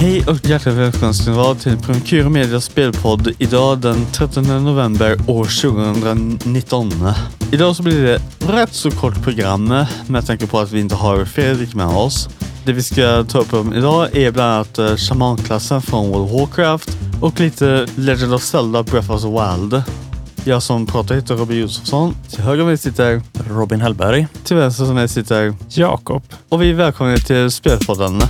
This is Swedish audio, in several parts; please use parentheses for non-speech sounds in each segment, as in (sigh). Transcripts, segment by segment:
Hej och hjärtligt välkomna ska ni vara till Premakyra Medias spelpodd idag den 13 november år 2019. Idag så blir det rätt så kort program med tanke på att vi inte har Fredrik med oss. Det vi ska ta upp om idag är bland annat eh, shamanklassen från World of Warcraft och lite Legend of Zelda Breath of the Wild. Jag som pratar heter Robin Josefsson. Till höger om mig sitter Robin Hellberg. till vänster som mig sitter Jakob. och vi är välkomna till Spelpodden.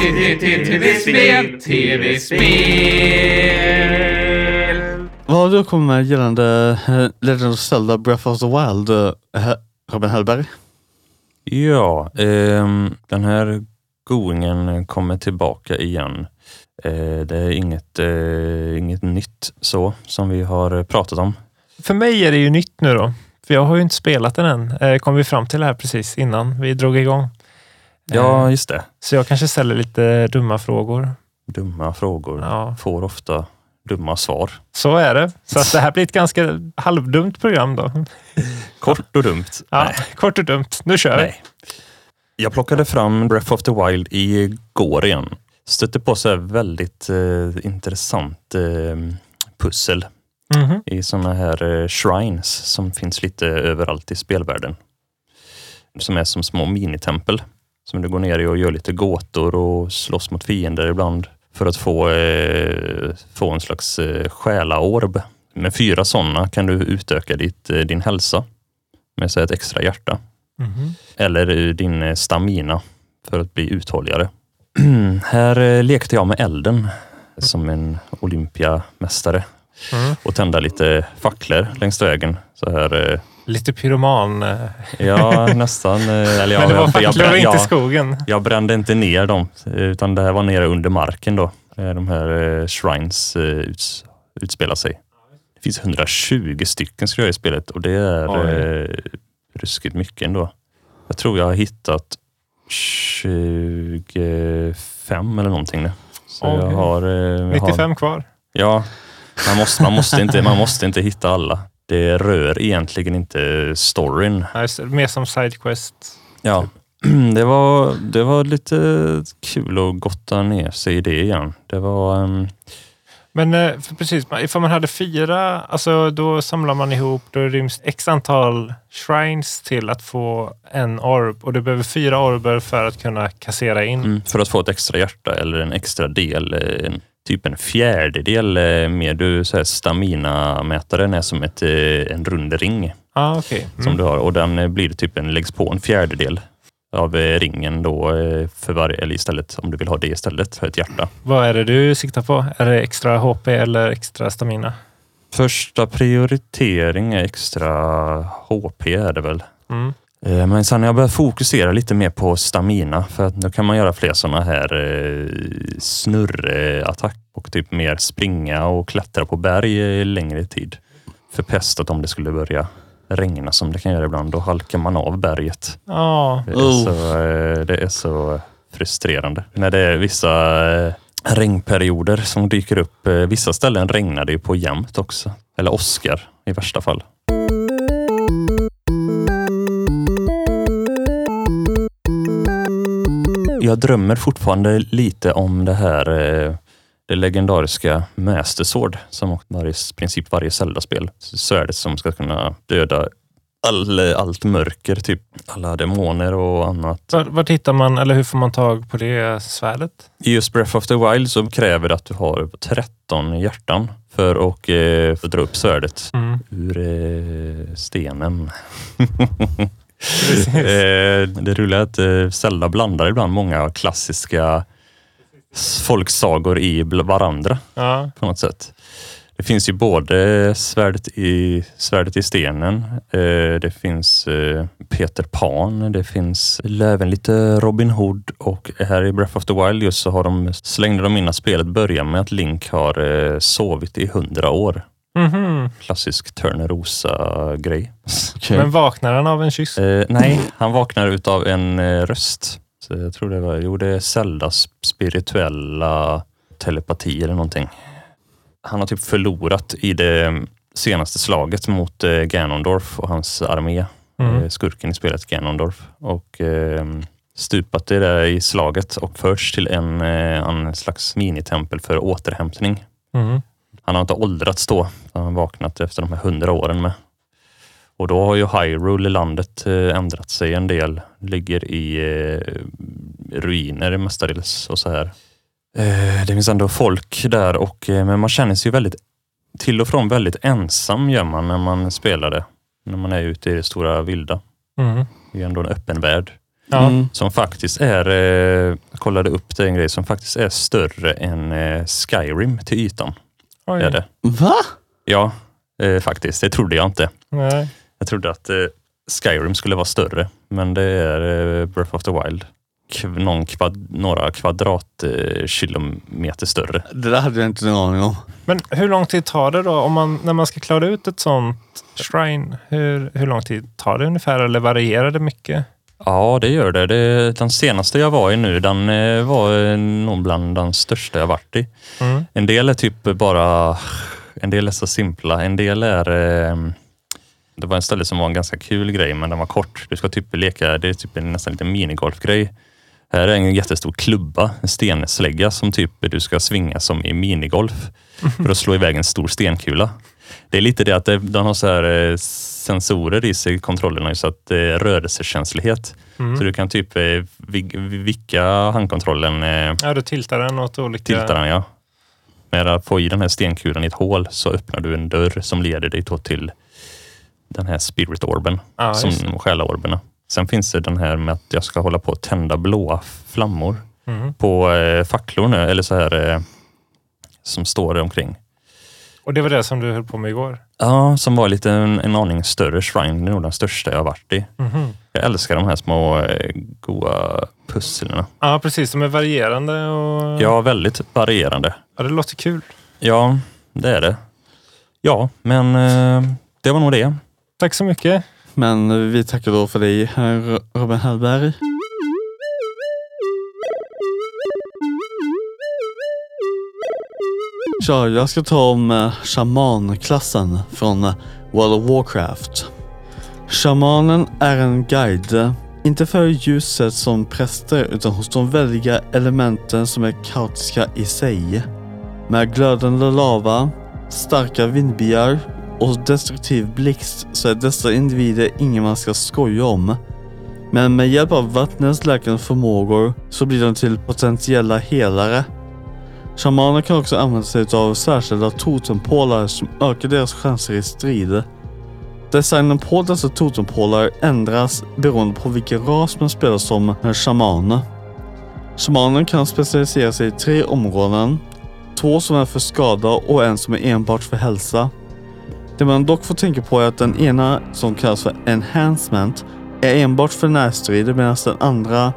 TV-spel, TV-spel. Vad har du kommit med gällande eh, Legend of Zelda Breath of the Wild, eh, Robin Hellberg? Ja, ehm, den här goingen kommer tillbaka igen. Eh, det är inget, eh, inget nytt så som vi har pratat om. För mig är det ju nytt nu då. För jag har ju inte spelat den än. Eh, kom vi fram till det här precis innan vi drog igång. Ja, Eh, just det. Så jag kanske ställer lite dumma frågor. Dumma frågor Ja, får ofta dumma svar. så är det. Så att det här blir ett ganska halvdumt program då. (laughs) Kort och dumt. Ja, Nej. Kort och dumt. Nu kör vi. Nej. Jag plockade fram Breath of the Wild igår igen. Stötte på så här väldigt eh, intressant eh, pussel Mhm. i såna här eh, shrines som finns lite överallt i spelvärlden. Som är som små minitempel som du går ner i och gör lite gåtor och slåss mot fiender ibland för att få, eh, få en slags eh, själaorb. Med fyra sådana kan du utöka ditt, eh, din hälsa med så ett extra hjärta Mhm. eller eh, din eh, stamina för att bli uthålligare. (clears throat) här eh, lekte jag med elden som en Olympiamästare Mm. och tända lite facklor längs vägen. Så här, Lite pyroman. eh, ja, nästan. eh, (laughs) Eller jag, Men det var jag, jag, facklor och inte skogen. jag brände inte ner dem, utan det här var nere under marken då. eh, De här shrines uts, utspelar sig. Det finns 120 stycken skulle jag i spelet och det är Oj. eh, ruskigt mycket ändå. Jag tror jag har hittat 25 eller någonting nu. Så jag har... eh, jag har 95 kvar. Ja, man måste, man, måste inte, man måste inte hitta alla. Det rör egentligen inte storyn. Det. Mer som sidequest. Ja, (clears throat) det var, det var lite kul att gotta ner sig i det igen. Det var... ehm, Men eh, för precis, ifall man hade fyra, alltså då samlar man ihop, då ryms x antal shrines till att få en orb och du behöver fyra orber för att kunna kassera in. mm, för att få ett extra hjärta eller en extra del, eh, typ en fjärdedel eh, mer. Du, så här, stamina-mätaren är som ett, eh, en rund ring Ah, som Mm. du har och den eh, blir typ en, läggs på en fjärdedel av ringen då för varje, eller istället om du vill ha det istället för ett hjärta. Vad är det du siktar på? Är det extra HP eller extra stamina? Första prioritering är extra HP är det väl. Mm. Eh, Men sen har jag börjat fokusera lite mer på stamina för att då kan man göra fler sådana här eh, snurrattack och typ mer springa och klättra på berg eh, längre tid. Förpestat om det skulle börja regna som det kan göra ibland. Då halkar man av berget. Ja, Det är, Oh. så, eh, det är så frustrerande. När det är vissa eh, regnperioder som dyker upp. Vissa ställen regnar det ju på jämt också. Eller åskar i värsta fall. Jag drömmer fortfarande lite om det här eh, det legendariska Master Sword som varje, i princip varje Zelda-spel. Svärdet som ska kunna döda all, allt mörker, typ alla demoner och annat. Var- Vart hittar man, eller hur får man tag på det svärdet? I just Breath of the Wild så kräver det att du har 13 hjärtan för att eh, få dra upp svärdet Mm. ur eh, stenen. (laughs) Eh, det roliga är att eh, Zelda blandar ibland många klassiska folksagor i varandra Ja. på något sätt. Det finns ju både svärdet i, svärdet i stenen, eh, det finns Peter Pan, det finns även lite Robin Hood och här i Breath of the Wild just så har de, slängde de in att spelet börjar med att Link har sovit i hundra år. Mhm. Klassisk Törnerosa-grej. Okej. Men vaknar han av en kyss? Eh, nej, han vaknar utav en eh, röst Så jag tror det var, jo det är Zeldas spirituella telepati eller någonting. Han har typ förlorat i det senaste slaget mot eh, Ganondorf och hans armé. Mm. eh, Skurken i spelet Ganondorf. Och eh, stupat i det i slaget och förts till en, eh, en slags minitempel för återhämtning. Mm. Han har inte åldrats då. Han har vaknat efter de här hundra åren med. Och då har ju Hyrule, landet, eh, ändrat sig en del. Ligger i eh, ruiner mestadels och så här. Eh, det finns ändå folk där, och, eh, men man känner sig ju väldigt till och från väldigt ensam gör man när man spelar det. När man är ute i det stora vilda. Mm. Det är ändå en öppen värld. Mm. Som faktiskt är, eh, jag kollade upp det en grej, som faktiskt är större än eh, Skyrim till ytan. Oj. Är det. Va? Ja, eh, faktiskt. Det trodde jag inte. Nej. Jag trodde att eh, Skyrim skulle vara större, men det är eh, Breath of the Wild. Kv- någon kvad, några kvadratkilometer större. Det där hade jag inte en aning om. Men hur lång tid tar det då om man, när man ska klara ut ett sånt shrine? Hur, hur lång tid tar det ungefär eller varierar det mycket? Ja, det gör det. det den senaste jag var i nu, den eh, var eh, nog bland den största jag varit i. Mm. En del är typ bara, en del är så simpla. En del är, eh, det var en ställe som var en ganska kul grej, men den var kort. Du ska typ leka, det är typ en nästan lite minigolfgrej. Här är en jättestor klubba, en stenslägga som typ du ska svinga som i minigolf (laughs) för att slå iväg en stor stenkula. Det är lite det att de har så här eh, sensorer i sig, kontrollerna, så att det är rörelsekänslighet. Mm. Så du kan typ eh, vi- vicka handkontrollen eh, Ja, du tiltar den åt olika... tiltar den ja. Med att få i den här stenkulan i ett hål så öppnar du en dörr som leder dig till den här spirit orben, Ja, som själaorberna. Sen finns det den här med att jag ska hålla på att tända blåa flammor Mm. på eh, facklor nu, eller så här eh, som står omkring. Och det var det som du höll på med igår? Ja, som var lite en, en aning större shrine. Det är nog den största jag har varit i. Mhm. Jag älskar de här små eh, goa pusslerna. Ja, precis. De är varierande och... Ja, väldigt varierande. ja, det låter kul. Ja, det är det. Ja, men eh, det var nog det. Tack så mycket. Men vi tackar då för dig, herr Robin Hellberg. Tja, jag ska ta om eh, shamanklassen från eh, World of Warcraft. Shamanen är en guide, inte för ljuset som präster utan hos de väldiga elementen som är kaotiska i sig. Med glödande lava, starka vindbyar och destruktiv blixt så är dessa individer ingen man ska skoja om. Men med hjälp av vattnets läkande förmågor så blir de till potentiella helare. Shamaner kan också använda sig av särskilda totempålar som ökar deras chanser i strid. Designen på dessa totempålar ändras beroende på vilken ras man spelar som shaman. Shamanen kan specialisera sig i tre områden. Två som är för skada och en som är enbart för hälsa. Det man dock får tänka på är att den ena som kallas för enhancement är enbart för närstrid medan den andra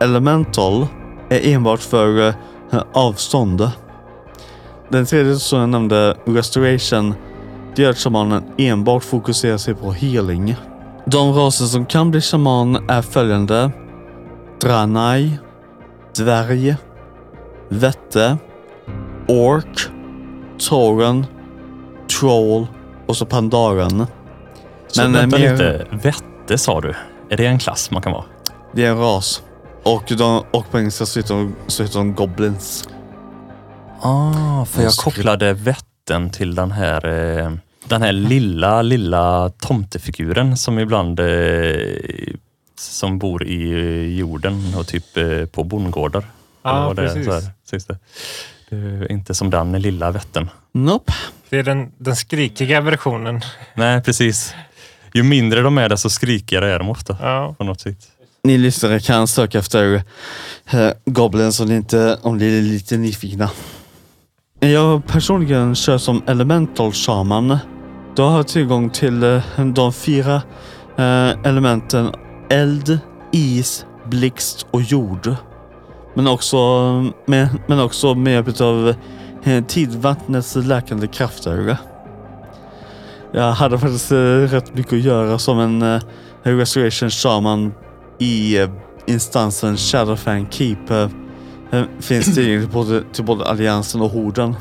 elemental är enbart för eh, avstånd. Den tredje som jag nämnde, restoration, det gör att shamanen enbart fokuserar sig på healing. De raser som kan bli shaman är följande. Dranai, dvärg, vette, ork, tauren, troll och så pandaren. Så Men, eh, vänta mer- lite, vette sa du? Är det en klass man kan vara? Det är en ras. Och, de, och på engelska så heter de, så heter de goblins. Ah, för jag kopplade vätten till den här, eh, den här lilla, lilla tomtefiguren som ibland eh, som bor i eh, jorden och typ eh, på bondgårdar. Ja, Eller vad det precis. så här, sägs det. Det är inte som den lilla vätten. Nope. Det är den, den skrikiga versionen. Nej, precis. Ju mindre de är, desto skrikigare är de ofta Ja. på något sätt. Ni lyssnare kan söka efter eh, goblins om ni, inte, om ni är lite nyfikna. Jag personligen kör som elemental shaman. Då har jag tillgång till eh, de fyra eh, elementen eld, is, blixt och jord. Men också med, men också med hjälp av eh, tidvattnets läkande krafter. Jag hade faktiskt eh, rätt mycket att göra som en eh, restoration shaman i eh, instansen Shadowfan Keeper eh, finns tillgänglig både, till både Alliansen och Horden.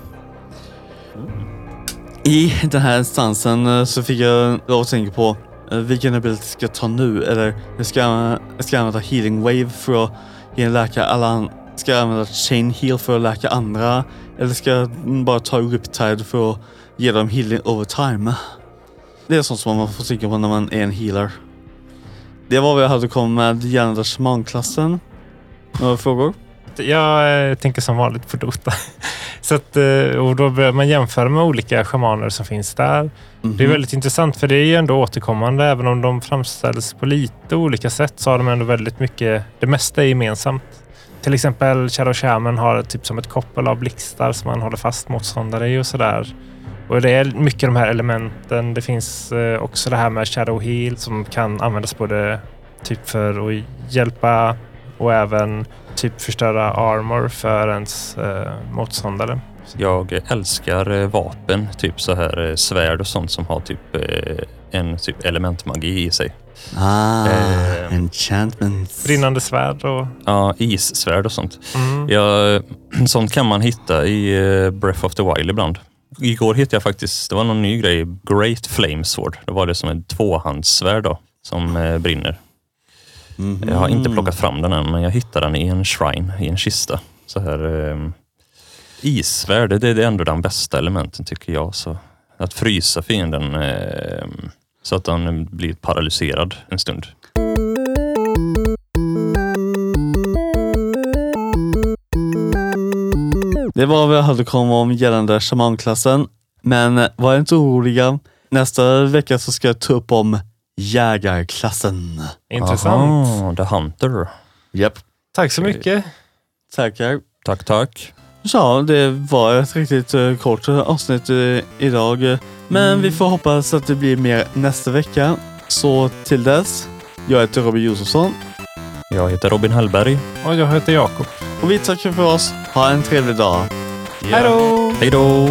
I den här instansen eh, så fick jag lov att tänka på vilken ability ska jag ta nu eller jag ska, jag ska använda healing wave för att ge en läkare alla Ska jag använda chain heal för att läka andra? Eller ska jag bara ta Riptide för att ge dem healing over time? Det är sånt som man får tänka på när man är en healer. Det var vad jag hade kommit med gällande shamanklassen. Några frågor? Jag eh, tänker som vanligt på Dota. (laughs) Så att, eh, och då börjar man jämföra med olika shamaner som finns där. Det är väldigt intressant för det är ju ändå återkommande. Även om de framställs på lite olika sätt så har de ändå väldigt mycket, det mesta är gemensamt. Till exempel Shadow Shaman har typ som ett koppel av blixtar som man håller fast motståndare i och sådär. Och det är mycket de här elementen. Det finns eh, också det här med Shadow Heal som kan användas både typ för att hjälpa och även typ förstöra armor för ens eh, motståndare. Jag älskar eh, vapen, typ så här eh, svärd och sånt som har typ eh, en typ elementmagi i sig. Ah, Eh, enchantments. Brinnande svärd och... Ja, issvärd och sånt. Mm. Ja, (clears throat) sånt kan man hitta i Breath of the Wild ibland. Igår hittade jag faktiskt, det var någon ny grej, Great Flame Sword. Då var det som en tvåhandssvärd då, som eh, brinner. Mhm. Jag har inte plockat fram den än, men jag hittade den i en shrine, i en kista. Så här, eh, issvärd, det är ändå den bästa elementen tycker jag. Så att frysa fienden eh, så att den blir paralyserad en stund. Det var vad jag hade kommit om gällande shamanklassen. Men eh, var inte oroliga. Nästa vecka så ska jag ta upp om jägarklassen. Intressant. Aha, The Hunter. Japp. Tack så mycket. Tackar. Tack, tack. Ja, det var ett riktigt eh, kort avsnitt eh, idag. Men vi får hoppas att det blir mer nästa vecka. Så till dess, jag heter Robin Josefsson Jag heter Robin Hellberg. Och jag heter Jakob. Och vi tackar för oss. Ha en trevlig dag. Hej då! Hej då!